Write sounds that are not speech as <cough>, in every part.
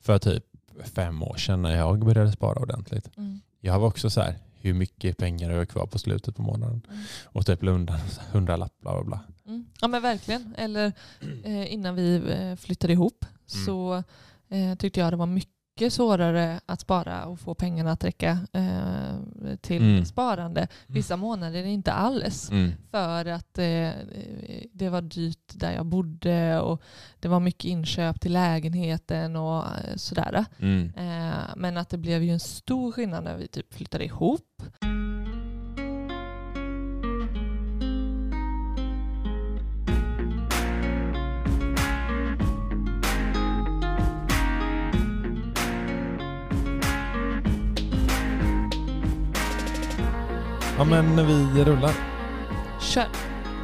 För typ fem år sedan när jag började spara ordentligt. Mm. Jag var också så här, hur mycket pengar har jag kvar på slutet på månaden? Mm. Och typ la undan hundra lapp, bla bla bla. Mm. Ja men verkligen. Eller eh, innan vi eh, flyttade ihop Mm. så eh, tyckte jag det var mycket svårare att spara och få pengarna att räcka eh, till Mm. sparande. Vissa månader inte alls. Mm. För att eh, det var dyrt där jag bodde och det var mycket inköp till lägenheten och eh, sådär. Mm. Eh, men att det blev ju en stor skillnad när vi typ flyttade ihop. Ja men vi rullar. Kör.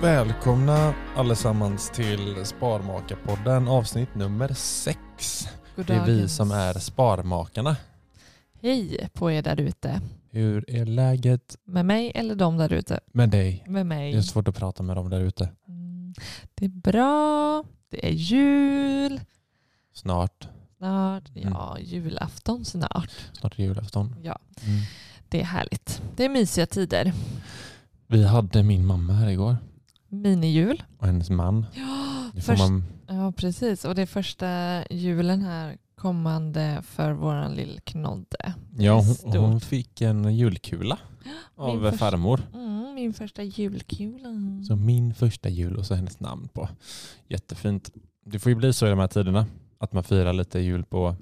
Välkomna allesammans till Sparmakarpodden avsnitt nummer sex. Det är vi som är Sparmakarna. Hej på er där ute. Hur är läget Med mig eller de där ute? med dig? Med mig. Det är svårt att prata med dem där ute. Mm, Det är bra. Det är jul Snart. snart. Mm. Ja, julafton snart. Snart är julafton. Ja, Mm. Det är härligt. Det är mysiga tider. Vi hade min mamma här igår Minijul. och hennes man. Ja, först, man, ja, precis. Och det är första julen här kommande för våran lillknodde. ja, hon, hon fick en julkula av första- farmor. Mm, min första julkula. Så min första jul och så hennes namn på. Jättefint. Det får ju bli så i de här tiderna. Att man firar lite jul på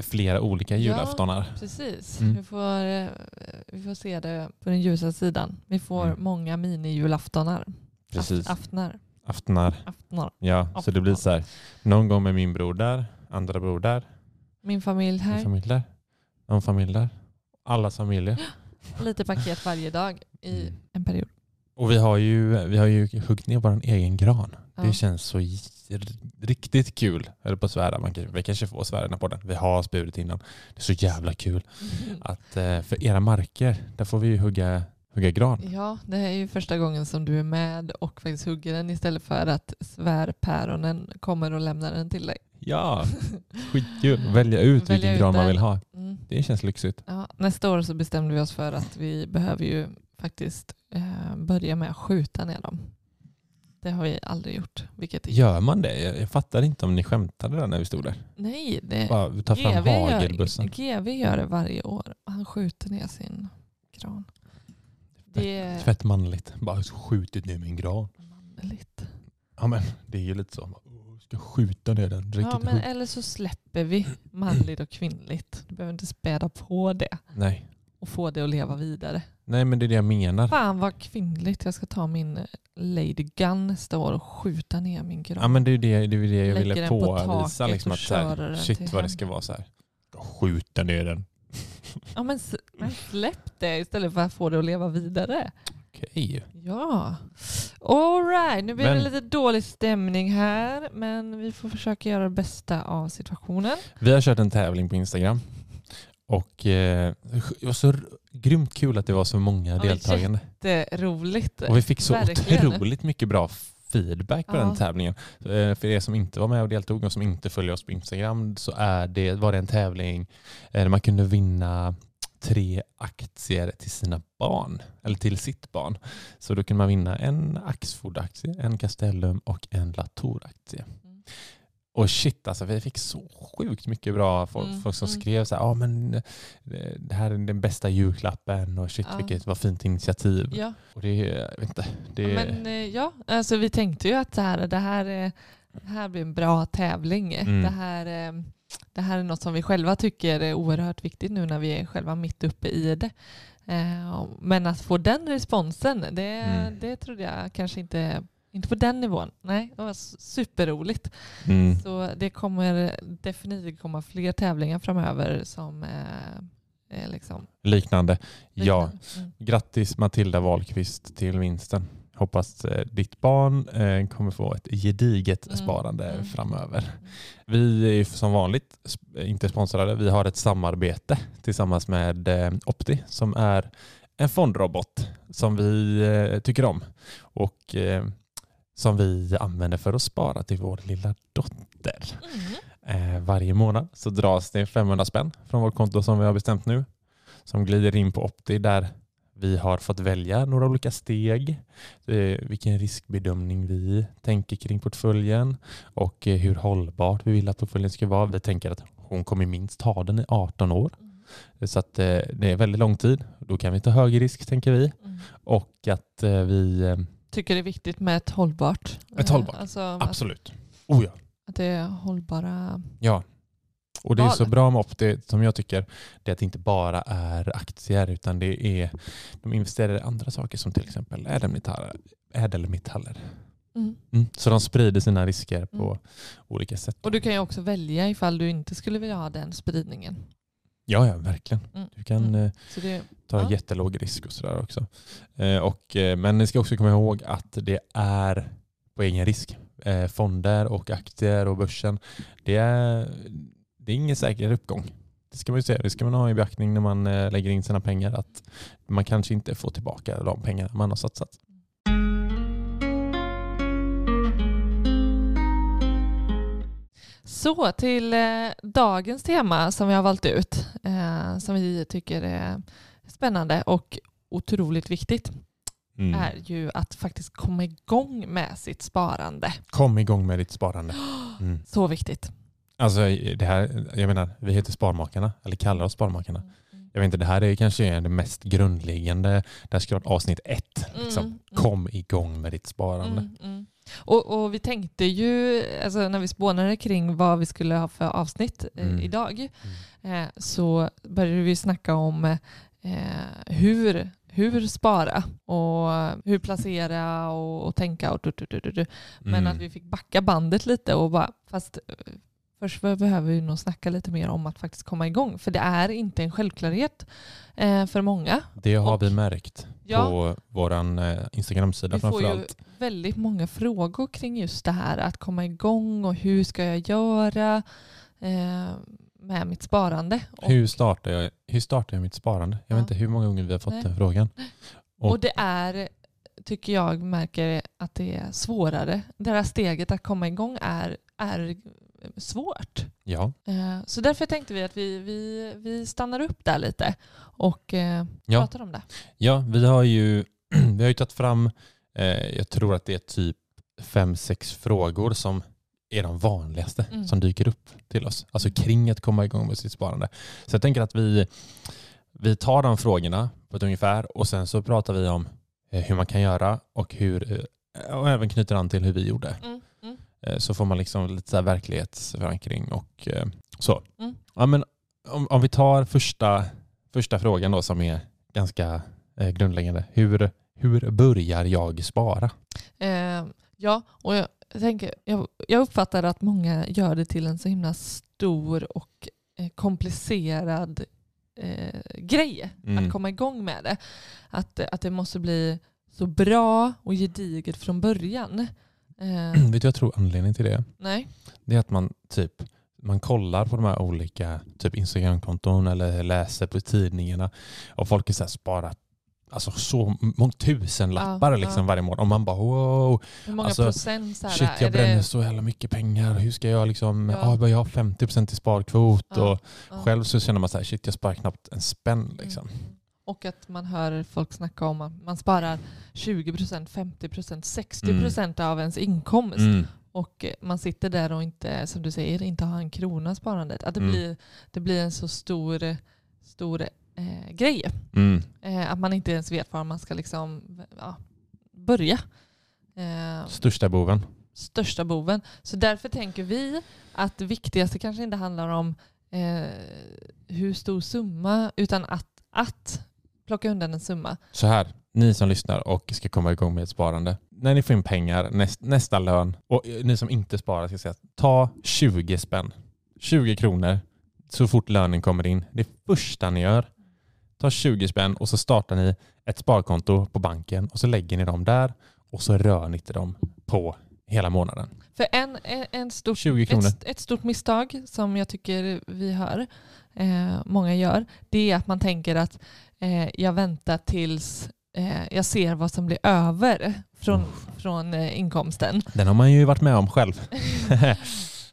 flera olika Ja. julaftonar. Precis. Mm. Vi, får, eh, vi får se det på den ljusa sidan. Vi får Mm. många mini-julaftonar. Precis. Aft, aftnar. Aftnar. aftnar. Ja, så det blir så här. Någon gång med min bror där, andra bror där, Min familj min här. familj där, någon familj där. Allas familjer. <gasps> Lite paket varje dag i Mm. en period. Och vi har ju, vi har ju huggit ner vår egen gran. Ja. Det känns så riktigt kul. Höll på att svära, man kan, vi kanske får svära på den. Vi har spurit innan. Det är så jävla kul. att eh, för era marker, där får vi ju hugga, hugga gran. Ja, det är ju första gången som du är med och faktiskt hugger den istället för att svärpäronen kommer och lämnar den till dig. Ja, <laughs> skitkul. Välja ut Välja vilken gran man vill ha. Mm. Det känns lyxigt. Ja, nästa år så bestämde vi oss för att vi behöver ju faktiskt eh, börja med att skjuta ner dem. Det har vi aldrig gjort. Vilket är... Gör man det? Jag, jag fattar inte om ni skämtade där när vi stod där. Nej, det... Bara ta fram GV gör, hagelbussen. GV gör det varje år. Han skjuter ner sin gran. Det är Fett manligt. Bara skjutit ner min gran. manligt. Ja men det är ju lite så. Ska skjuta ner den. Ja, men eller så släpper vi manligt och kvinnligt. Du behöver inte späda på det Nej. och få det att leva vidare. Nej men det är det jag menar. Fan vad kvinnligt. Jag ska ta min Lady Gun nästa år och skjuta ner min gran. Ja men det är det, det, är det jag Lägger ville på påvisa. taket Liksom att så här, shit vad det ska vara så här. Skjuta ner den. <laughs> Ja, men, släpp det istället för att få det att leva vidare. Okej. Ja. All right. nu blir Men- det lite dålig stämning här, men vi får försöka göra det bästa av situationen. Vi har kört en tävling på Instagram. Och eh, det var så grymt kul att det var så många Ja, deltagande. Det är roligt. Och vi fick så Verkligen. otroligt mycket bra feedback på Ja. den tävlingen. Eh, För er som inte var med och deltog och som inte följer oss på Instagram så är det, var det en tävling eh, där man kunde vinna tre aktier till sina barn, eller till sitt barn. Så då kunde man vinna en Axfood-aktie, en Castellum och en Latour-aktie. Mm. Och shit alltså, vi fick så sjukt mycket bra folk, Mm, folk som mm. skrev så här, ah, men eh, det här är den bästa julklappen och shit Ja. vilket vad fint initiativ. Ja. Och det, jag vet inte, det, Men eh, ja, alltså vi tänkte ju att det här, det här, är- det här blir en bra tävling. Mm. Det, här, eh, det här är något som vi själva tycker är oerhört viktigt nu när vi är själva mitt uppe i det. Men att få den responsen, det, Mm. det trodde jag kanske inte, inte på den nivån. Nej, det var superroligt. mm, Så det kommer definitivt komma fler tävlingar framöver som eh, liksom liknande. Ja, liknande. Mm. grattis Matilda Wahlqvist till vinsten. Hoppas eh, ditt barn eh, kommer få ett gediget Mm, sparande mm. framöver. Vi är som vanligt inte sponsrade. Vi har ett samarbete tillsammans med eh, Opti som är en fondrobot som vi tycker om och som vi använder för att spara till vår lilla dotter. Mm. Eh, varje månad så dras det 500 spänn från vårt konto som vi har bestämt nu. Som glider in på Opti där vi har fått välja några olika steg. Eh, vilken riskbedömning vi tänker kring portföljen och eh, hur hållbart vi vill att portföljen ska vara. Vi tänker att hon kommer minst ha den i 18 år. Så att eh, det är väldigt lång tid. Då kan vi ta hög risk tänker vi. Mm. Och att vi... Tycker det är viktigt med ett hållbart. Ett eh, hållbart. Alltså att, absolut. Oh ja. att det är hållbara. Ja. Och det är så bra med Opti som jag tycker det är att det inte bara är aktier utan det är de investerar i andra saker som till exempel ädelmetaller. ädelmetaller. Mm. Mm. Så de sprider sina risker på Mm. olika sätt. Och du kan ju också välja ifall du inte skulle vilja ha den spridningen. Ja, ja, verkligen. Mm. Du kan Mm. eh, det, ta Ja. jättelåg risk och sådär också. Eh, och, eh, men ni ska också komma ihåg att det är på egen risk. Eh, fonder och aktier och börsen. Det är, det är ingen säker uppgång. Det ska man ju säga. Det ska man ha i beaktning när man eh, lägger in sina pengar. Att man kanske inte får tillbaka de pengar man har satsat. Så till eh, dagens tema som vi har valt ut, eh, som vi tycker är spännande och otroligt viktigt, Mm. är ju att faktiskt komma igång med sitt sparande. Kom igång med ditt sparande. <gasps> Mm. Så viktigt. Alltså, det här, jag menar, vi heter Sparmakarna, eller kallar oss Sparmakarna. Jag vet inte, det här är kanske det mest grundläggande. Det här ska vara avsnitt ett. Liksom. Mm, mm. Kom igång med ditt sparande. Mm, mm. Och, och vi tänkte ju, alltså när vi spånade kring vad vi skulle ha för avsnitt eh, Mm. idag, eh, så började vi snacka om eh, hur, hur spara och hur placera och, och tänka. Och du, du, du, du, du. Men Mm. att vi fick backa bandet lite och bara, fast eh, först behöver vi nog snacka lite mer om att faktiskt komma igång. För det är inte en självklarhet eh, för många. Det har Och- vi märkt Ja. på vår eh, Instagram-sida Vi får ju framförallt. väldigt många frågor kring just det här att komma igång och hur ska jag göra eh, med mitt sparande. Och, Hur startar, jag, hur startar jag mitt sparande? Jag vet Ja. inte hur många gånger vi har fått Nej. den frågan. och- och det är, tycker jag, märker att det är svårare. Det här steget att komma igång är, är svårt. Ja, Eh, så därför tänkte vi att vi, vi, vi stannar upp där lite och eh, Ja. pratar om det. ja vi har ju, <clears throat> vi har ju tagit fram, eh, jag tror att det är typ fem, sex frågor som är de vanligaste Mm. som dyker upp till oss. Alltså Mm. kring att komma igång med sitt sparande. Så jag tänker att vi, vi tar de frågorna på ett ungefär och sen så pratar vi om hur man kan göra och hur och även knyter an till hur vi gjorde. Mm, Så får man liksom lite så verklighetsförankring och eh, så. Mm. Ja, men om, om vi tar första, första frågan då som är ganska eh, grundläggande. Hur, hur börjar jag spara? Eh, ja, och jag, tänker, jag, jag uppfattar att många gör det till en så himla stor och eh, komplicerad eh, grej Mm. att komma igång med det. Att, att det måste bli så bra och gediget från början. Eh, <clears throat> Vet du vad jag tror anledningen till det är? nej. Det är att man typ man kollar på de här olika typ Instagramkonton eller läser på tidningarna och folk har så här sparat alltså så många tusen lappar Ja, liksom ja. varje månad. Och man bara wow, Hur många Alltså, procent? Så här, shit är jag det- bränner så jävla mycket pengar. Hur ska jag liksom, Ja. ja. jag har 50% i sparkvot och själv så känner man så här, shit jag sparar knappt en spänn liksom. Mm. Och att man hör folk snacka om att man sparar 20%, 50%, 60% av ens inkomst. Mm. Och eh, man sitter där och inte, som du säger, inte har en krona sparandet. Att det, Mm. blir, det blir en så stor, stor eh, grej. Mm. Eh, att man inte ens vet var man ska liksom, ja, börja. Eh, Största boven. största boven. Så därför tänker vi att det viktigaste kanske inte handlar om eh, hur stor summa, utan att, att plocka undan en summa. Så här, ni som lyssnar och ska komma igång med ett sparande. När ni får in pengar, näst, nästa lön och eh, ni som inte sparar ska säga ta 20 spänn. 20 kronor så fort lönen kommer in. Det första ni gör, ta 20 spänn och så startar ni ett sparkonto på banken och så lägger ni dem där och så rör ni inte dem på hela månaden. För en, en, stort 20 kronor. Ett, ett stort misstag som jag tycker vi hör, eh, många gör, det är att man tänker att jag väntar tills eh, jag ser vad som blir över från, från eh, inkomsten. Den har man ju varit med om själv. <laughs>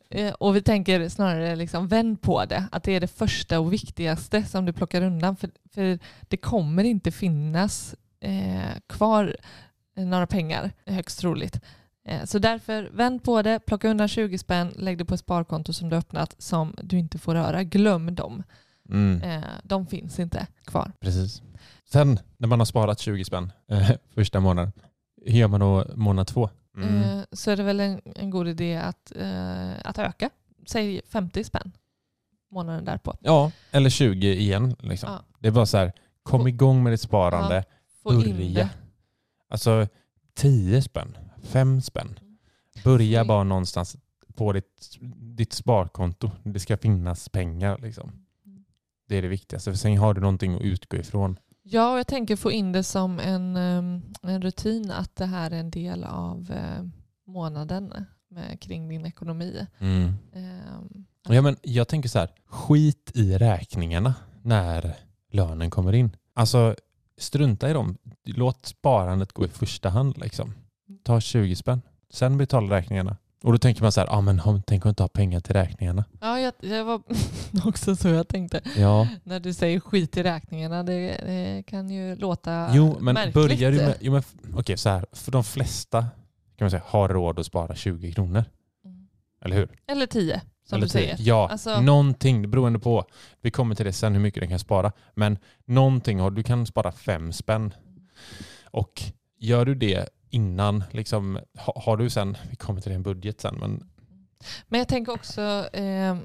Eh, och vi tänker snarare liksom vänd på det, att det är det första och viktigaste som du plockar undan. För, för det kommer inte finnas eh, kvar några pengar, högst troligt. Eh, så därför vänd på det, plocka undan 20 spänn, lägg det på ett sparkonto som du öppnat som du inte får röra. Glöm dem. Mm. Eh, de finns inte kvar. Precis. Sen när man har sparat 20 spänn eh, första månaden, hur gör man då månad två? Mm. Eh, så är det väl en, en god idé att, att öka. Säg 50 spänn månaden därpå. Ja, eller 20 igen. Liksom. Ja. Det är bara så här, kom Få- igång med ditt sparande. In Börja. Alltså 10 spänn, 5 spänn. Börja bara någonstans på ditt, ditt sparkonto. Det ska finnas pengar. Liksom. Det är det viktigaste. För sen har du någonting att utgå ifrån. Ja, och jag tänker få in det som en, em, en rutin att det här är en del av eh, månaden med, kring din ekonomi. Em, Ja, men jag tänker så här, skit i räkningarna när lönen kommer in. Alltså strunta i dem. Låt sparandet gå i första hand. Liksom. Ta 20 spänn. Sen betala räkningarna. Och då tänker man så här, ah, men ha- tänk att inte ha pengar till räkningarna. Ja, jag, det var <laughs> också så jag tänkte. Ja, När du säger skit i räkningarna, det, det kan ju låta jo men märkligt. börjar du med, jo, men, okej så här, för de flesta kan man säga, har råd att spara 20 kronor. Mm. Eller hur? Eller tio, som Eller du säger. tio. Ja, Alltså- någonting beroende på. Vi kommer till det sen hur mycket den kan spara. Men någonting, du kan spara fem spänn. Och gör du det innan, liksom, ha- har du sen, vi kommer till det i en budget sen, men Men jag tänker också, eh,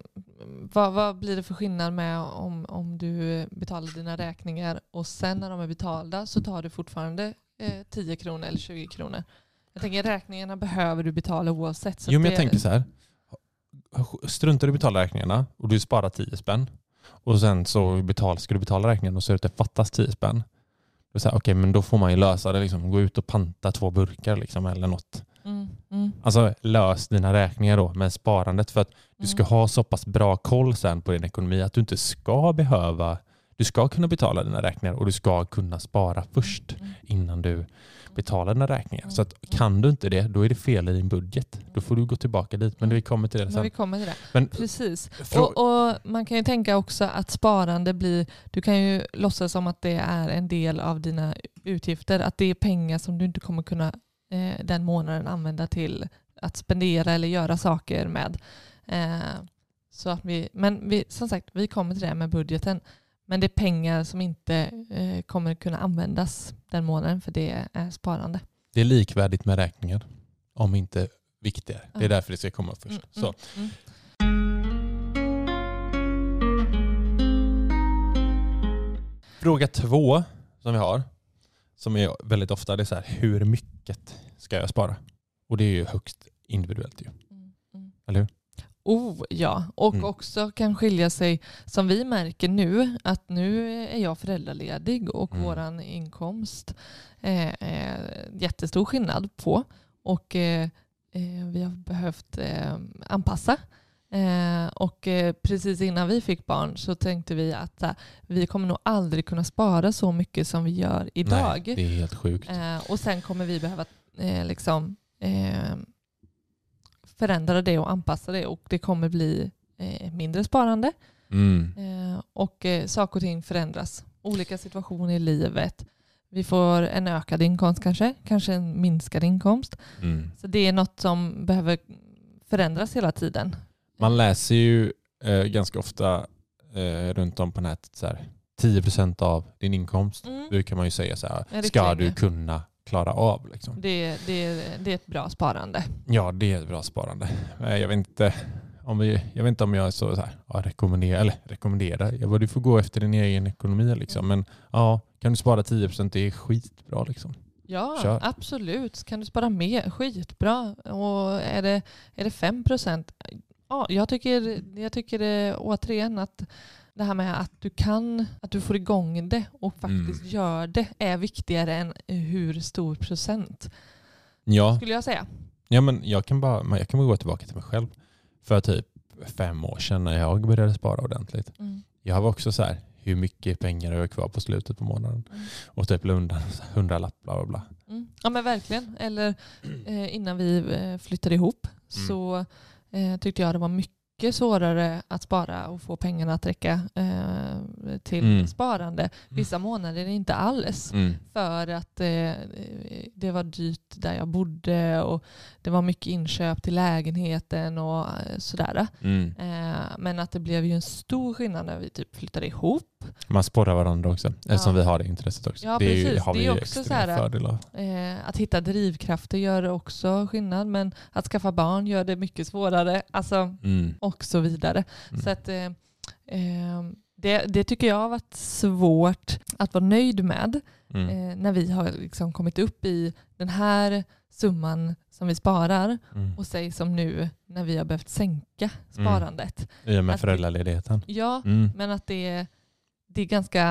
vad, vad blir det för skillnad med om, om du betalar dina räkningar och sen när de är betalda så tar du fortfarande eh, 10 kronor eller 20 kronor. Jag tänker räkningarna behöver du betala oavsett. Så jo men det, jag tänker så här. Struntar du i betala räkningarna och du sparar 10 spänn och sen så betal, ska du betala räkningen och så är det det fattas 10 spänn. Okej men då får man ju lösa det, liksom, gå ut och panta två burkar liksom, eller något. Mm, mm, Alltså lös dina räkningar då med sparandet för att du ska mm. ha så pass bra koll sen på din ekonomi att du inte ska behöva, du ska kunna betala dina räkningar och du ska kunna spara först Mm. innan du betalar dina räkningar. Så att kan du inte det, då är det fel i din budget. Då får du gå tillbaka dit. Men vi kommer till det Men sen. vi kommer till det. Men Precis. Och, och man kan ju tänka också att sparande blir, du kan ju låtsas som att det är en del av dina utgifter, att det är pengar som du inte kommer kunna eh, den månaden använda till att spendera eller göra saker med. Eh, så att vi, men vi, som sagt, vi kommer till det med budgeten. Men det är pengar som inte eh, kommer kunna användas den månaden för det är sparande. det är likvärdigt med räkningar. Om inte viktigare. Det är därför det ska komma först. Mm, Så. mm, mm. Fråga två som vi har, som är väldigt ofta, det är så här, hur mycket ska jag spara? Och det är ju högst individuellt ju. Eller hur? Oh ja, och Mm. också kan skilja sig som vi märker nu att nu är jag föräldraledig och Mm. våran inkomst är, är jättestor skillnad på och eh, eh, vi har behövt eh, anpassa Eh, och eh, precis innan vi fick barn så tänkte vi att eh, vi kommer nog aldrig kunna spara så mycket som vi gör idag. Nej, det är helt sjukt. Eh, och sen kommer vi behöva eh, liksom, eh, förändra det och anpassa det och det kommer bli eh, mindre sparande Mm. eh, och eh, saker och ting förändras. Olika situationer i livet. Vi får en ökad inkomst kanske, kanske en minskad inkomst. Mm. Så det är något som behöver förändras hela tiden. Man läser ju eh, ganska ofta eh, runt om på nätet så här, 10% av din inkomst Mm. brukar man ju säga så här, ska du kunna klara av. Liksom. Det, det, det är ett bra sparande. Ja, det är ett bra sparande. Eh, Jag vet inte om, vi, jag, vet inte om jag är så, så här, ja, rekommenderar, eller rekommenderar, jag bara, du får gå efter din egen ekonomi. Liksom. Men ja, kan du spara 10% det är skitbra. Liksom. Ja, Kör. absolut. Kan du spara mer? Skitbra. Och är det, är det 5 procent? Ja, jag tycker, jag tycker det, återigen att det här med att du kan, att du får igång det och faktiskt Mm. gör det är viktigare än hur stor procent, Ja, skulle jag säga. ja men jag kan, bara, jag kan bara gå tillbaka till mig själv. För typ fem år sedan när jag började spara ordentligt. Mm. Jag var också så här, hur mycket pengar har jag kvar på slutet på månaden? Mm. Och typ undan hundralapp, bla bla bla. Mm. Ja men verkligen. Eller eh, innan vi eh, flyttade ihop Mm. så eh, tyckte jag det var mycket svårare att spara och få pengarna att räcka eh, till Mm. sparande. Vissa månader inte alls. Mm. För att eh, det var dyrt där jag bodde och det var mycket inköp till lägenheten och eh, sådär. Mm. Eh, men att det blev ju en stor skillnad när vi typ flyttade ihop. Man sporrar varandra också, eftersom vi har det intresset också. Ja, det, är ju, har Det vi är ju också så här- fördel av. Eh, att hitta drivkrafter gör också skillnad men att skaffa barn gör det mycket svårare. Alltså, Mm. och så vidare. Mm. Så att, eh, eh, det, det tycker jag har varit svårt att vara nöjd med Mm. eh, när vi har liksom kommit upp i den här summan som vi sparar Mm. och säg som nu när vi har behövt sänka sparandet. I och med föräldraledigheten. Ja, Mm. men att det, det, är ganska,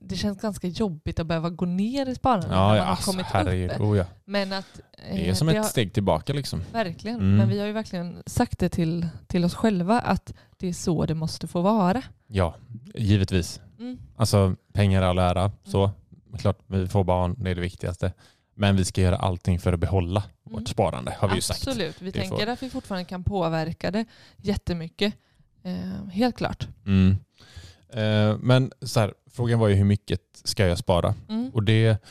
det känns ganska jobbigt att behöva gå ner i sparandet när Ja, man ja har alltså, kommit herregud. upp. Oh, ja. Men att, Det är eh, som det ett har- steg tillbaka liksom. Verkligen, Mm. men vi har ju verkligen sagt det till, till oss själva att det är så det måste få vara. Ja, givetvis. Mm. Alltså pengar all ära. Så. Klart vi får barn, det är det viktigaste. Men vi ska göra allting för att behålla Mm. vårt sparande har vi ju sagt. Absolut, vi Det tänker får- att vi fortfarande kan påverka det jättemycket. Eh, helt klart. Mm. Eh, men så här, frågan var ju hur mycket ska jag spara? Mm. Och det,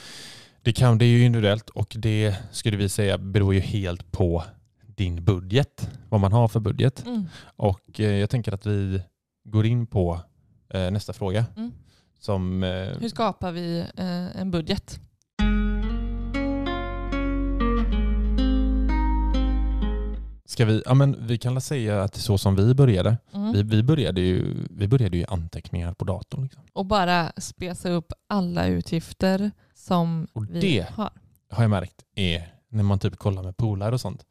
det, kan, det är ju individuellt och det skulle vi säga beror ju helt på din budget. Vad man har för budget. Mm. Och eh, jag tänker att vi går in på eh, nästa fråga. Mm. Som, Hur skapar vi en budget? Ska vi, ja, men vi kan säga att det är så som vi började. Mm. Vi, vi, började ju, vi började ju anteckningar på datorn. Liksom. Och bara spesa upp alla utgifter som Och vi det- har. Har jag märkt är när man typ kollar med polare och sånt.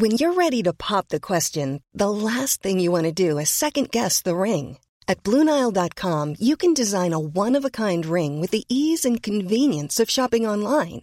When you're ready to pop the question, the last thing you want to do is second guess the ring. At Bluenile.com, you can design a one of a kind ring with the ease and convenience of shopping online.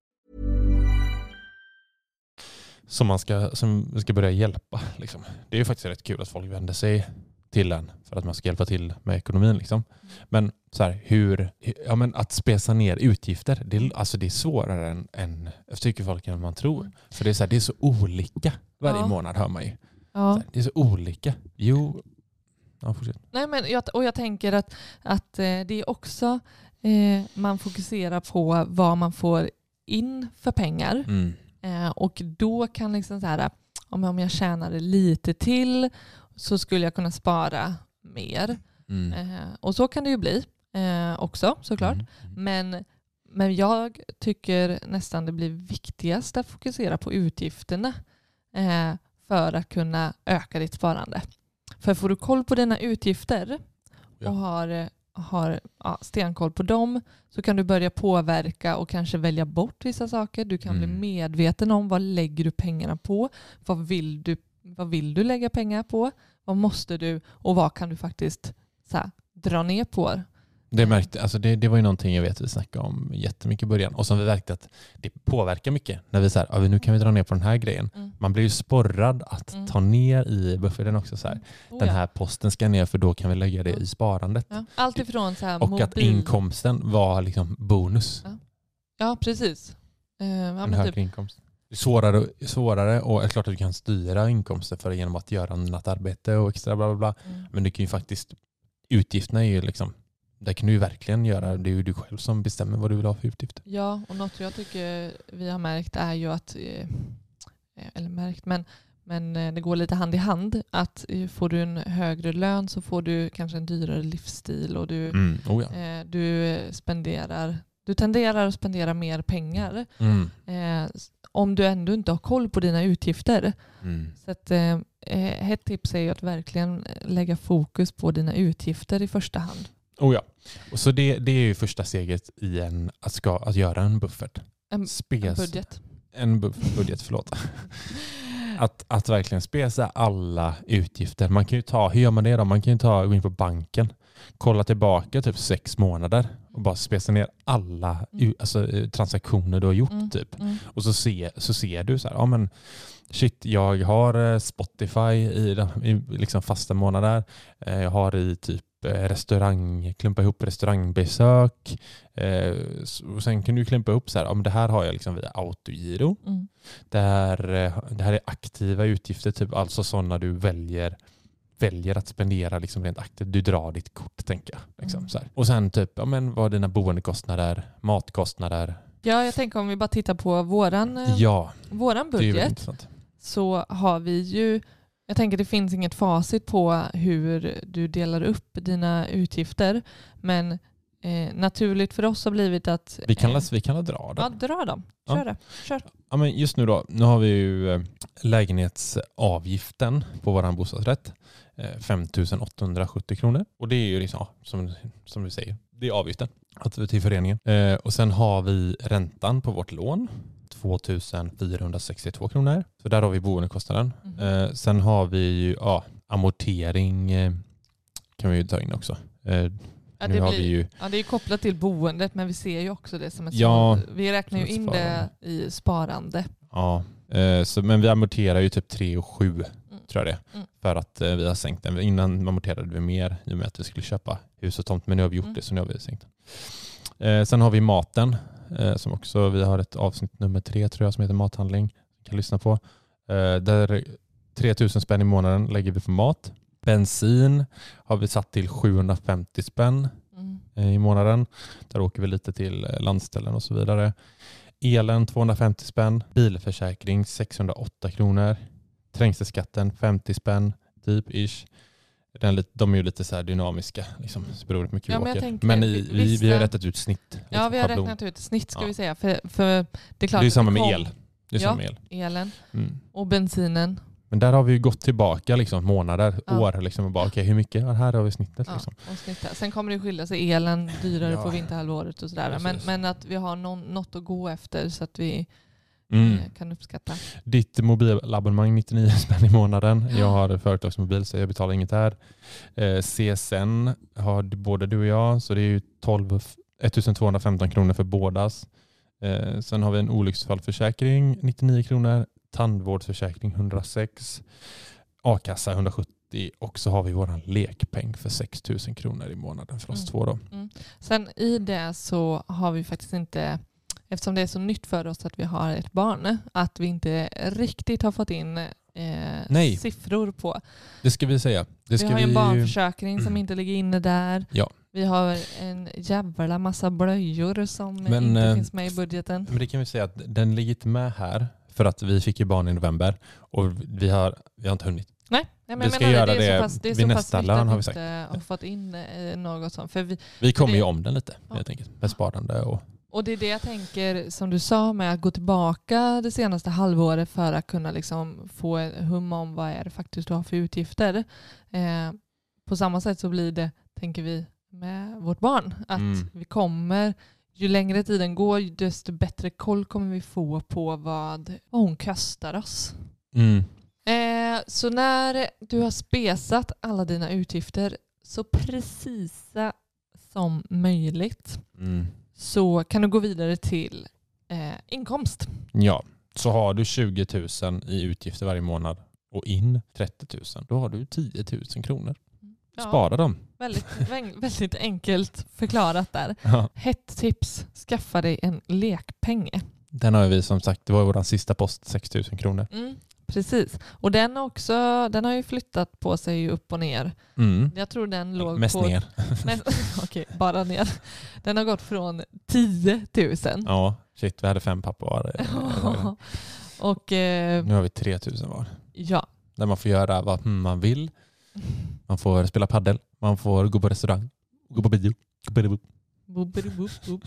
Som man ska, som ska börja hjälpa. Liksom. Det är ju faktiskt rätt kul att folk vänder sig till en för att man ska hjälpa till med ekonomin. Liksom. Men, så här, hur, ja, men att spesa ner utgifter, det, är- alltså, det är svårare än, än jag tycker folk än man tror. För det är, så här, det är så olika varje Ja. månad hör man ju. Ja. här, det är så olika. Jo, ja, fortsätt. Nej, men jag, och jag tänker att, att eh, det är också, eh, man fokuserar på vad man får in för pengar. Mm. Eh, och då kan liksom så här, om, om jag tjänade lite till så skulle jag kunna spara mer. Mm. Eh, och så kan det ju bli eh, också såklart. Mm. Men, men jag tycker nästan det blir viktigast att fokusera på utgifterna för att kunna öka ditt sparande. För får du koll på dina utgifter och har, har ja, stenkoll på dem så kan du börja påverka och kanske välja bort vissa saker. Du kan bli Mm. medveten om vad lägger du pengarna på? Vad vill du, vad vill du lägga pengar på? Vad måste du och vad kan du faktiskt så här, dra ner på? Det, märkte, alltså det, det var ju någonting jag vet vi snackade om jättemycket i början och som vi märkte att det påverkar mycket när vi säger ja, nu kan vi dra ner på den här grejen. Mm. Man blir ju sporrad att Mm. ta ner i bufferten också. Så här. Oh, Den ja. här posten ska ner för då kan vi lägga det Ja. i sparandet. Ja. Allt ifrån så här Och mobil... att inkomsten var liksom bonus. Ja, precis. Eh, ja, en högre typ, inkomst. Svårare, svårare och det är klart att du kan styra inkomster för genom att göra annat arbete och extra bla bla bla. mm. Men du kan ju faktiskt, utgifterna är ju liksom, där kan du ju verkligen göra, det är ju du själv som bestämmer vad du vill ha för utgifter. Ja, och något jag tycker vi har märkt är ju att, eh, eller märkt, men, men eh, det går lite hand i hand. Att eh, får du en högre lön så får du kanske en dyrare livsstil och du, Mm. Oh ja. du spenderar du tenderar att spendera mer pengar Mm. eh, om du ändå inte har koll på dina utgifter. Mm. Så att, eh, eh, ett tips är ju att verkligen lägga fokus på dina utgifter i första hand. Oh ja. Och så det, det är ju första steget i en, att, ska, att göra en buffert. En, en Spes, budget. En bu- budget, förlåt. <laughs> Att, att verkligen spesa alla utgifter. Man kan ju ta, hur gör man det då? Man kan ju ta, gå in på banken, kolla tillbaka typ sex månader och bara spesa ner alla Mm. alltså, eh, transaktioner du har gjort. Mm, typ. mm, Och så, se, så ser du så här, ja men shit, jag har eh, Spotify i, i liksom fasta månader. Eh, Jag har i typ restaurang, klumpa ihop restaurangbesök. Eh, Och sen kan du klumpa ihop så här, ja men det här har jag liksom via autogiro. mm. Det här, eh, det här är aktiva utgifter, typ alltså sådana du väljer väljer att spendera liksom rent aktivt. Du drar ditt kort, tänker jag. Liksom, Mm. Och sen typ, ja, men vad är dina boendekostnader, matkostnader? Ja, jag tänker om vi bara tittar på våran, eh, Ja, våran budget så har vi ju, jag tänker det finns inget facit på hur du delar upp dina utgifter, men eh, naturligt för oss har blivit att... Vi kan, eh, vi kan dra det. Ja, dra dem. Ja. Kör det. Kör. Ja, men just nu då, nu har vi ju eh, lägenhetsavgiften på vår bostadsrätt. Eh, 5 870 kronor. Och det är ju liksom, ja, som, som vi säger, det är avgiften att- till föreningen. Eh, och sen har vi räntan på vårt lån. 2 462 kronor. Så där har vi boendekostnaden. Mhm. Eh, sen har vi ju ja, amortering eh, kan vi ju ta in också. Eh, Ja, det, har blir, vi ju ja, det är kopplat till boendet men vi ser ju också det som ett Ja, sparande. Vi räknar ju som in det i sparande. Ja, eh, så, men vi amorterar ju typ 3 och 7 Mm. tror jag det Mm. För att eh, vi har sänkt den. Innan amorterade vi mer i och med att vi skulle köpa hus och tomt. Men nu har vi gjort Mm. det så nu har vi sänkt den. Eh, sen har vi maten som också, vi har ett avsnitt nummer tre tror jag som heter mathandling. kan lyssna på. Eh, där 3000 spänn i månaden lägger vi på mat. Bensin har vi satt till 750 spänn Mm. eh, i månaden. Där åker vi lite till eh, landställen och så vidare. Elen 250 spänn. Bilförsäkring 608 kronor. Trängselskatten 50 spänn, typ ish. Den de är ju lite så dynamiska, liksom, så beror på mycket Ja, men tänker, men i, vi, vi har rättat ut snitt. Ja, liksom, vi har schablon. räknat ut snitt ska Ja. vi säga. För, för det är klart Det är samma med el. Det är Ja. samma el. Elen Mm. och bensinen. Men där har vi ju gått tillbaka liksom, månader, Ja. år. Liksom, och bara, okej, hur mycket? Ja, här har vi snittet. Ja, Liksom. och snittet. Sen kommer det skilja sig elen dyrare Ja. på vinterhalvåret och sådär. Men, men att vi har någon, något att gå efter så att vi Mm. eh, kan uppskatta. Ditt mobilabonnemang 99 spänn i månaden. Jag har företagsmobil så jag betalar inget här. Eh, CSN har både du och jag så det är ju 12, 1215 kronor för bådas. Eh, sen har vi en olycksfallförsäkring 99 kronor. Tandvårdsförsäkring 106. A-kassa 170 och så har vi våran lekpeng för 6 000 kronor i månaden för oss Mm. två. Då. Sen i det så har vi faktiskt inte, eftersom det är så nytt för oss att vi har ett barn, att vi inte riktigt har fått in eh, siffror på. Det ska vi säga. Ska vi har ju en ju- barnförsäkring som inte ligger inne där. Ja. Vi har en jävla massa blöjor som Men, inte eh, finns med i budgeten. Men det kan vi säga att den ligger inte med här för att vi fick ju barn i november och vi har, vi har inte hunnit. Nej, men vi ska menar göra det, det är det så pass, det är vid nästa lön, har vi sagt. har fått in eh, något sånt. För vi, Vi kommer ju om den lite Ja. helt enkelt med sparande och Och det är det jag tänker, som du sa, med att gå tillbaka det senaste halvåret för att kunna liksom få en hum om vad är det faktiskt du har för utgifter. Eh, på samma sätt så blir det, tänker vi, med vårt barn. Att Mm. vi kommer, ju längre tiden går, desto bättre koll kommer vi få på vad, vad hon kostar oss. mm. Eh, så när du har spesat alla dina utgifter så precisa som möjligt Mm. Så kan du gå vidare till eh, inkomst. Ja, så har du 20 000 i utgifter varje månad och in 30 000, då har du 10 000 kronor. Ja, Spara dem. väldigt, väl- <laughs> väldigt enkelt förklarat där. <laughs> Ja. Hett tips, skaffa dig en lekpeng. Den har vi som sagt, det var vår sista post, 6 000 kronor. Mm, precis. Och den, också, den har ju flyttat på sig upp och ner. Mm. Jag tror den låg Mest på... ner. <laughs> Mest, <laughs> okej, bara ner. Den har gått från 10 000. Ja, shit, vi hade fem pappor var. <laughs> och eh, Nu har vi 3 000 var. ja, Där man får göra vad man vill. Man får spela paddel, man får gå på restaurang, gå på bio. gå på bio. Boop, boop, boop, boop.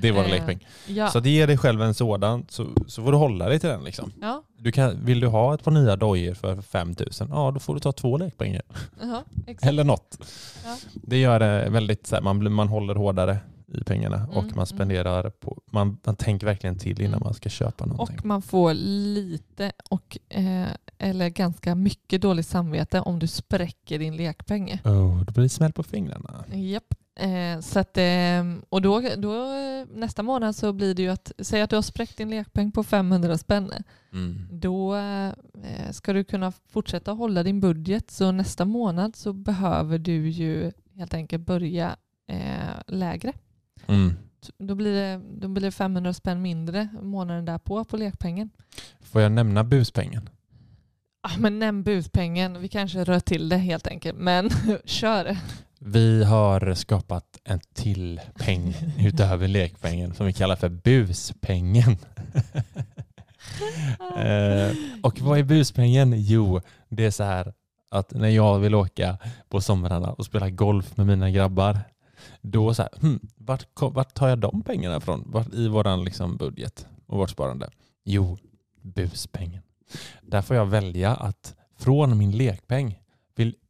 Det är vår Eh, lekpeng. ja. Så att ge dig själv en sådan så, så får du hålla dig till den. Liksom. ja. Du kan, vill du ha ett par nya dojor för 5 000, ja då får du ta två lekpengar. Jaha, <laughs> exakt. Eller något. Ja. Det gör det väldigt så här, man, blir, man håller hårdare i pengarna Mm, och man spenderar på, man, man tänker verkligen till innan Mm. man ska köpa någonting. Och man får lite och, eh, eller ganska mycket dåligt samvete om du spräcker din lekpeng. Oh, då blir det smäll på fingrarna. Japp. Eh, så att, eh, och då, då, nästa månad så blir det ju att, säg att du har spräckt din lekpeng på 500 spänn. Mm. Då eh, ska du kunna fortsätta hålla din budget. Så nästa månad så behöver du ju helt enkelt börja eh, lägre. Mm. Då blir, det, då blir det 500 spänn mindre månaden därpå på lekpengen. Får jag nämna buspengen? Ah, men nämn buspengen. Vi kanske rör till det helt enkelt. Men <laughs> kör. Vi har skapat en till peng <laughs> utöver lekpengen som vi kallar för buspengen. <laughs> eh, och vad är buspengen? Jo, det är så här att när jag vill åka på somrarna och spela golf med mina grabbar, då så här, hmm, vart, vart tar jag de pengarna ifrån vart, i vår liksom budget och vårt sparande? Jo, buspengen. Där får jag välja att från min lekpeng,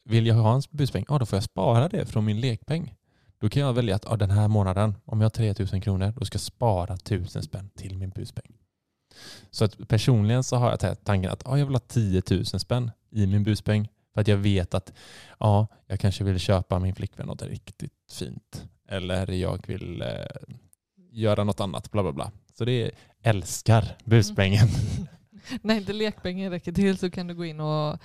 vill, jag ha en buspeng, ja då får jag spara det från min lekpeng. Då kan jag välja att ja, den här månaden, om jag har 3000 kronor, då ska jag spara 1000 spänn till min buspeng. Så att personligen så har jag tanken att ja, jag vill ha 10 000 spänn i min buspeng för att jag vet att ja, jag kanske vill köpa min flickvän något riktigt fint. Eller jag vill eh, göra något annat, bla bla bla. Så det är, älskar buspengen. <laughs> <laughs> När inte lekpengen räcker till så kan du gå in och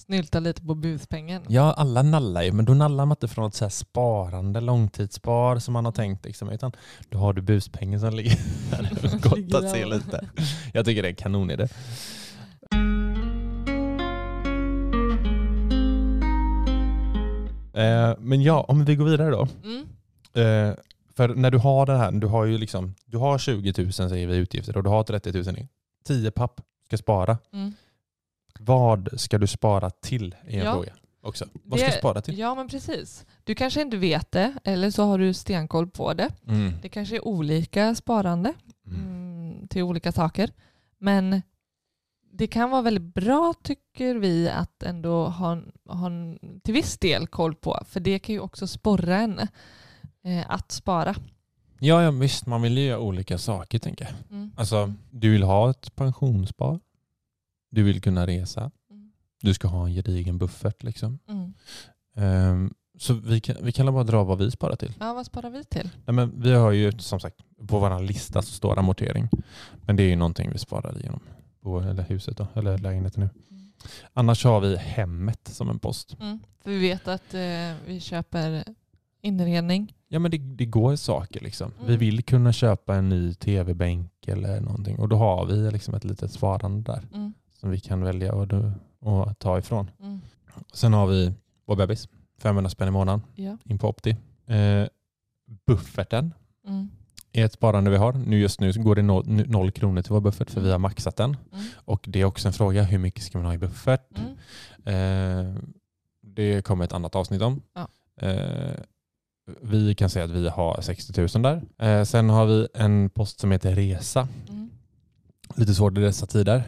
snylta lite på buspengen. Ja, alla nallar ju, men då nallar man inte från ett så här sparande, långtidsspar som man har tänkt. Liksom, utan då har du buspengen som ligger <laughs> där <laughs> sig Ligger där. lite. Jag tycker det är en kanonidé. Eh, men ja, om vi går vidare då. Mm. Eh, för när du har det här, du har ju liksom, du har 20 000 säger vi i utgifter och du har 30 000 i. 10 papp ska spara. Mm. Vad ska du spara till? Är en Ja. fråga också. Vad ska Det- du spara till? Ja men precis. Du kanske inte vet det eller så har du stenkoll på det. Mm. Det kanske är olika sparande Mm. mm, till olika saker. Men det kan vara väldigt bra tycker vi att ändå ha, ha en, till viss del koll på. För det kan ju också sporra en eh, att spara. Ja, ja, visst. Man vill ju göra olika saker tänker jag. Mm. Alltså, du vill ha ett pensionsspar. Du vill kunna resa. Mm. Du ska ha en gedigen buffert. Liksom. Mm. Ehm, så vi kan, vi kan bara dra vad vi sparar till. Ja, vad sparar vi till? Nej, men vi har ju som sagt, på vår lista så står amortering. Men det är ju någonting vi sparar genom bo, eller huset då, eller lägenheten nu. Mm. Annars har vi hemmet som en post. Mm. För vi vet att eh, vi köper inredning. Ja men det, det går saker liksom. Vi Mm. vill kunna köpa en ny tv-bänk eller någonting och då har vi liksom ett litet sparande där Mm. Som vi kan välja och, och ta ifrån. Mm. Sen har vi vår bebis, 500 spänn i månaden Ja. in på Opti. Eh, bufferten Mm. är ett sparande vi har. Nu just nu går det noll, noll kronor till vår buffert för vi har maxat den. Mm. Och det är också en fråga, hur mycket ska man ha i buffert? Mm. Eh, det kommer ett annat avsnitt om. Ja. Eh, vi kan säga att vi har 60 000 där. Eh, sen har vi en post som heter resa. Mm. Lite svårt i dessa tider.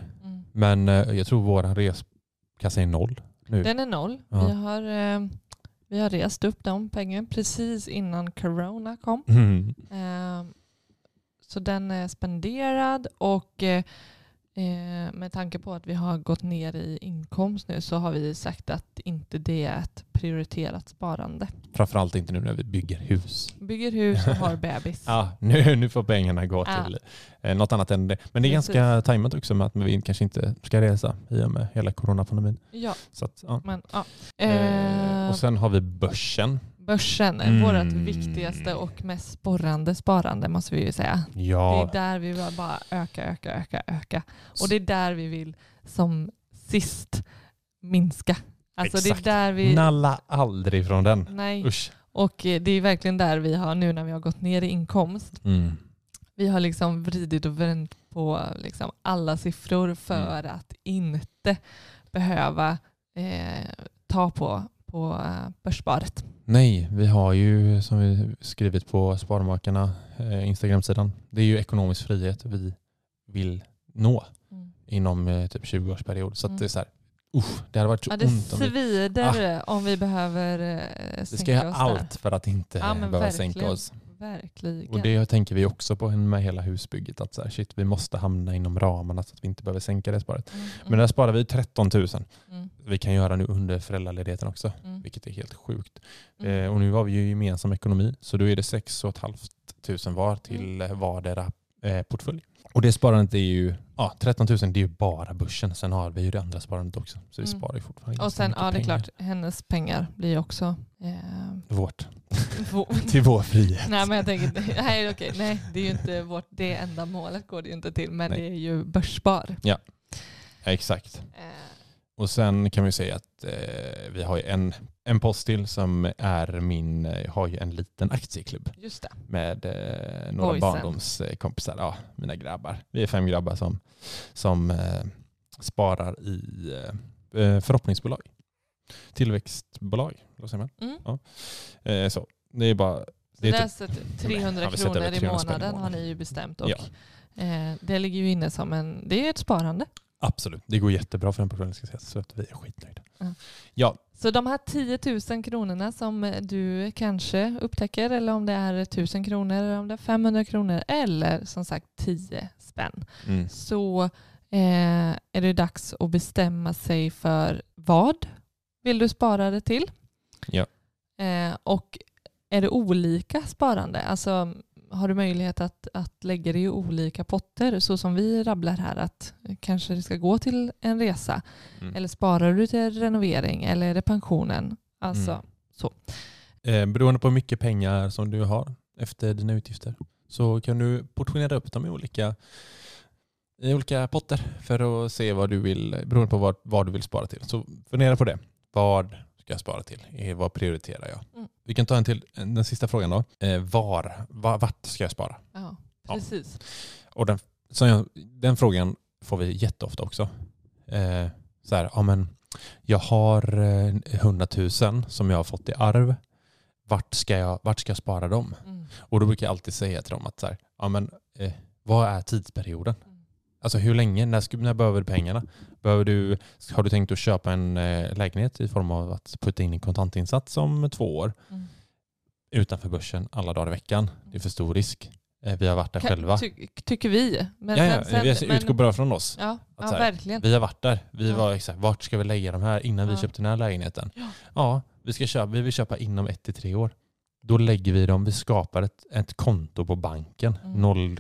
Men eh, jag tror vår reskassa är noll nu. Den är noll. Ja. Vi, har, eh, vi har rest upp de pengarna precis innan corona kom. Mm. Eh, så den är spenderad och eh, med tanke på att vi har gått ner i inkomst nu så har vi sagt att inte det är ett prioriterat sparande. Framförallt inte nu när vi bygger hus. Bygger hus och har <laughs> bebis. Ja, nu, nu får pengarna gå Ja. till eh, något annat än det. Men det är Precis. ganska tajmat också med att vi kanske inte ska resa i och med hela coronapandemin. Ja, Så att, ja. men ja. Eh, och sen har vi börsen. Börsen är Mm. vårt viktigaste och mest sporrande sparande måste vi ju säga. Ja, Det är där vi vill bara öka, öka, öka, öka. Och det är där vi vill som sist minska. Alltså Exakt. det är där vi... nalla aldrig från den. Nej. Usch. Och eh, det är verkligen där vi har nu när vi har gått ner i inkomst. Mm. Vi har liksom vridit och vänt på liksom alla siffror för Mm. att inte behöva eh, ta på, på eh, börssparet. Nej, vi har ju som vi skrivit på Sparmakarna eh, Instagram-sidan. Det är ju ekonomisk frihet vi vill nå inom eh, typ 20-årsperiod. Så Mm. det är så här, usch, det hade varit så Ja, det ont om vi, svider om vi behöver eh, vi sänka ska göra oss allt för att inte Ja, behöva verkligen. sänka oss. Verkligen. Och det tänker vi också på med hela husbygget. Att så här, shit, vi måste hamna inom ramarna så att vi inte behöver sänka det sparet. Mm, Men där sparar vi 13 000. mm, Vi kan göra nu under föräldraledigheten också, mm, vilket är helt sjukt. mm. Eh, och nu har vi ju gemensam ekonomi, så då är det 6 500 var till Mm. eh, vardera eh, portfölj. Och det sparandet är ju, ja 13 000 det är ju bara börsen. Sen har vi ju det andra sparandet också. Så vi Mm. sparar ju fortfarande Och sen, ja det är klart, hennes pengar blir ju också... Eh, Vårt. <laughs> vå- <laughs> Till vår frihet. nej men jag tänker, <laughs> nej okej, nej det är ju inte vårt, det enda målet går det ju inte till, men Nej. det är ju börsspar. Ja, exakt. Eh, Och sen kan vi säga att eh, vi har ju en, en post till som är min, jag har ju en liten aktieklubb just det. med eh, några Boysen. barndomskompisar, ja, mina grabbar. Vi är fem grabbar som, som eh, sparar i eh, förhoppningsbolag. Tillväxtbolag, vad säger man? Mm. Eh, så. Det är bara Så det är där typ, sätter 300 Ja, vi sätter kronor över i 300 spänn i månaden har ni ju bestämt och Ja. eh, det ligger ju inne som en, det är ju ett sparande. absolut, det går jättebra för den portföljen ska sägas, så att vi är skitnöjda. Ja. Så de här 10 000 kronorna som du kanske upptäcker eller om det är 1000 kronor eller om det är 500 kronor eller som sagt 10 spänn mm. så eh, är det dags att bestämma sig för vad vill du spara det till? Ja. Eh, och är det olika sparande? Alltså har du möjlighet att, att lägga det i olika potter så som vi rabblar här att kanske det ska gå till en resa Mm. eller sparar du till renovering eller är det pensionen? Alltså, Mm. så. Eh, beroende på hur mycket pengar som du har efter dina utgifter så kan du portionera upp dem i olika, i olika potter för att se vad du vill, beroende på vad, vad du vill spara till. Så fundera på det. Vad ska jag spara till? Eh, Vad prioriterar jag? Mm. Vi kan ta en till, den sista frågan då. Eh, var, var, vart ska jag spara? Ja, Ja. precis. Och den, jag, den frågan får vi jätteofta också. Eh, så här, ja, men jag har eh, 100 000 som jag har fått i arv. Vart ska jag, vart ska jag spara dem? Mm. Och då brukar jag alltid säga till dem att så här, ja, men, eh, vad är tidsperioden? Mm. Alltså hur länge? När, när behöver du pengarna? Behöver du, har du tänkt att köpa en eh, lägenhet i form av att putta in en kontantinsats om två år Mm. utanför börsen alla dagar i veckan? Det är för stor risk. Eh, vi har varit där Ka- själva. Ty, tycker vi. Men ja, ja, sen- sen- vi men- utgår bara från oss. Ja, ja här, verkligen. Vi har varit där. Vi Ja. var exakt, vart ska vi lägga de här innan vi köpte den här lägenheten? Ja. Vi, ska köpa, vi vill köpa inom ett till tre år. Då lägger vi dem, vi skapar ett, ett konto på banken. Mm. Noll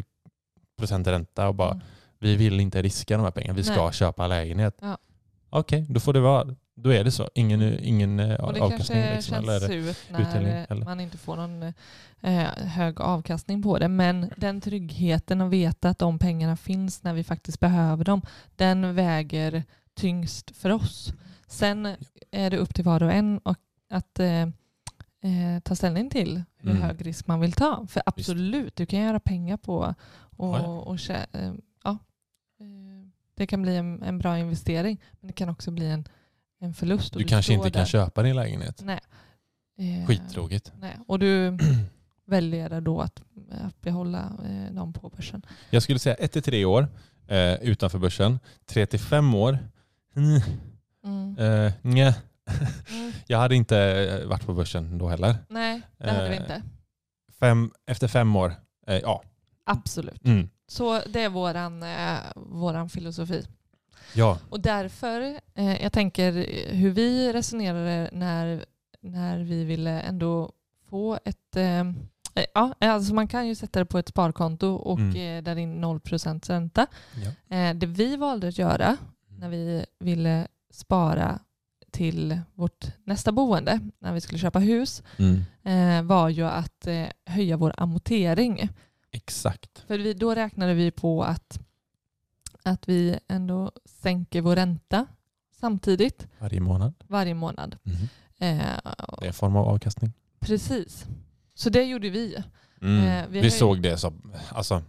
procent ränta och bara, Mm. Vi vill inte riska de här pengarna. Vi ska Nej. köpa lägenhet. Ja. Okej, då får det vara. Då är det så. Ingen, ingen eh, Och det avkastning. kanske Liksom, känns eller, surt när eller? man inte får någon eh, hög avkastning på det. Men den tryggheten att veta att de pengarna finns när vi faktiskt behöver dem, den väger tyngst för oss. Sen är det upp till var och en och att eh, eh, ta ställning till hur Mm. hög risk man vill ta. För absolut, du kan göra pengar på och, Ja, ja. och eh, eh, det kan bli en, en bra investering men det kan också bli en, en förlust. och Du kanske inte kan där. köpa din lägenhet. Nej. Eh, Skittråkigt. Nej. Och du <clears throat> väljer då att, att behålla eh, dem på börsen. Jag skulle säga 1 till 3 år eh, utanför börsen. 3 till 5 år. Mm, Mm. eh, nja. Mm. <laughs> Jag hade inte eh, varit på börsen då heller. Nej, det hade vi Eh, inte. Fem, efter fem år, eh, ja. Absolut. Mm. Så det är våran, eh, våran filosofi. Ja, Och därför, eh, jag tänker hur vi resonerade när, när vi ville ändå få ett... Eh, eh, ja, alltså man kan ju sätta det på ett sparkonto och Mm. eh, där in 0% ränta. Ja. Eh, det vi valde att göra när vi ville spara till vårt nästa boende, när vi skulle köpa hus, mm. var ju att höja vår amortering. Exakt. För vi, då räknade vi på att, att vi ändå sänker vår ränta samtidigt Varje månad. varje månad. Mm. Eh, Det är en form av avkastning. precis. Så det gjorde vi. Mm. Eh, vi vi såg det som, alltså,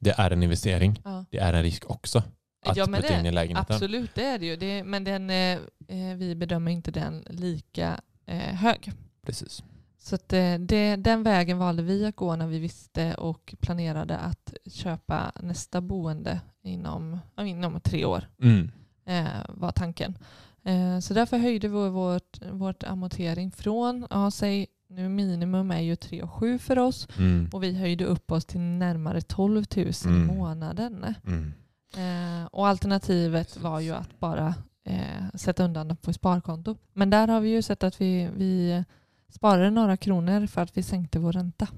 det är en investering. Ja. Det är en risk också att Ja, men det- in i lägenheten. Absolut, det är det ju. Det, men den, eh, eh, vi bedömer inte den lika eh, hög. Precis. Så att, eh, det, den vägen valde vi att gå när vi visste och planerade att köpa nästa boende inom, inom tre år. Mm. eh, var tanken. Eh, så därför höjde vi vårt, vårt amortering från, ja, säg nu minimum är ju 3 7 för oss Mm. och vi höjde upp oss till närmare 12 000 i Mm. månaden. Mm. Eh, och alternativet var ju att bara eh, sätta undan det på sparkonto. Men där har vi ju sett att vi, vi sparade några kronor för att vi sänkte vår ränta.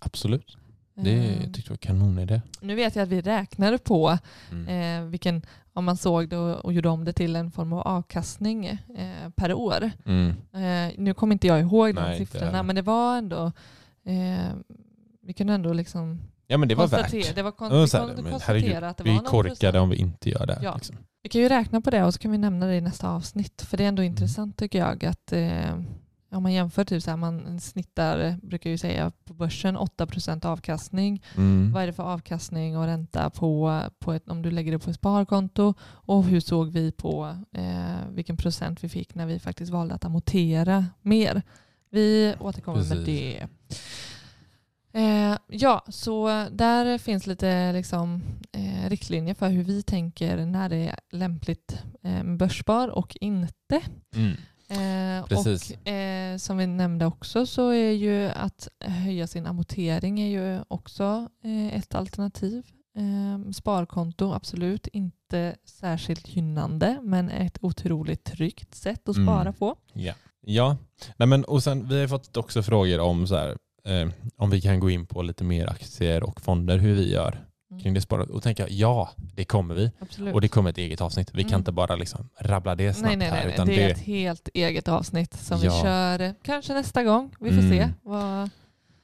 Absolut. Det Eh, tyckte jag var kanonidé. nu vet jag att vi räknade på Mm. eh, vilken, om man såg det och, gjorde om det till en form av avkastning eh, per år. Mm. Eh, nu kommer inte jag ihåg de Nej, inte siffrorna men det var ändå eh, vi kunde ändå liksom Ja men det var värt. det var kon- Ja, vi så här, kunde men herregud, att det Vi var är någon korkade om vi inte gör det. Ja. Liksom. Vi kan ju räkna på det och så kan vi nämna det i nästa avsnitt. För det är ändå Mm. intressant tycker jag att eh, om man jämför, typ så här, man snittar, brukar ju säga på börsen 8% avkastning. Mm. Vad är det för avkastning och ränta på, på ett, om du lägger det på ett sparkonto? Och hur såg vi på eh, vilken procent vi fick när vi faktiskt valde att amortera mer? Vi återkommer med Precis. det. Eh, ja, så där finns lite liksom, eh, riktlinjer för hur vi tänker när det är lämpligt eh, med börsspar och inte. Mm. Eh, Precis. och eh, som vi nämnde också så är ju att höja sin amortering är ju också eh, ett alternativ. Eh, sparkonto, absolut inte särskilt gynnande men ett otroligt tryggt sätt att Mm. spara på. Ja. ja. Nej, men, och sen, vi har fått också frågor om så här, eh, om vi kan gå in på lite mer aktier och fonder, hur vi gör Mm. Kring det sparat. Och tänka ja, det kommer vi. Absolut. Och det kommer ett eget avsnitt. Vi kan Mm. inte bara liksom rabbla det snabbt nej, nej, här. nej, Utan det är det, ett helt eget avsnitt som vi Ja. kör eh, kanske nästa gång. Vi får se. Mm. Vad,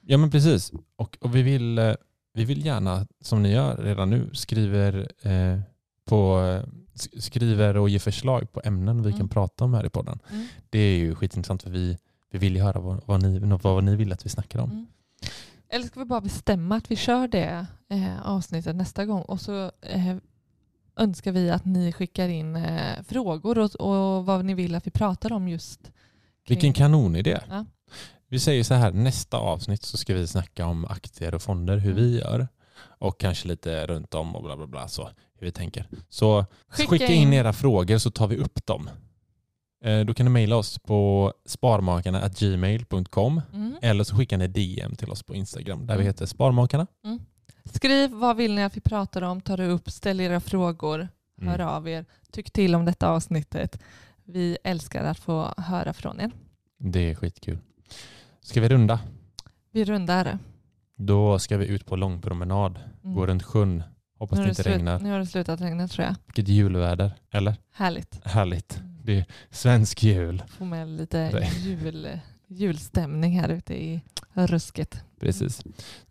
Ja men precis. Och, och vi, vill, eh, vi vill gärna, som ni gör redan nu, skriver, eh, på, eh, sk- skriver och ger förslag på ämnen vi Mm. kan prata om här i podden. mm. Det är ju skitintressant för vi, vi vill ju höra vad, vad, ni, vad ni vill att vi snackar om. Eller ska vi bara bestämma att vi kör det eh, avsnittet nästa gång och så eh, önskar vi att ni skickar in eh, frågor och, och vad ni vill att vi pratar om just. kring- Vilken kanonidé. Ja. Vi säger så här, nästa avsnitt så ska vi snacka om aktier och fonder, hur Mm. vi gör. Och kanske lite runt om och bla bla bla, så hur vi tänker. Så Skicka skicka, in in- era frågor så tar vi upp dem. Eh, Då kan ni mejla oss på sparmakarna.gmail.com Mm. eller så skickar ni DM till oss på Instagram där vi Mm. heter Sparmakarna. Skriv vad vill ni att vi pratar om, tar det upp, ställ era frågor, hör Mm. av er, tyck till om detta avsnittet. Vi älskar att få höra från er. Det är skitkul. Ska vi runda? Vi rundar. Då ska vi ut på långpromenad, Mm. gå runt sjön. Hoppas det inte regnar. nu har det slutat regna tror jag. Vilket julväder, eller? Härligt. Härligt. Det är svensk jul. Få med lite <laughs> jul, julstämning här ute i rusket. Precis.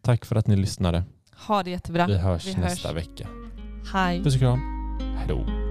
Tack för att ni lyssnade. Ha det jättebra. Vi hörs Vi nästa hörs. vecka. Hej. Puss och kram. Hej då.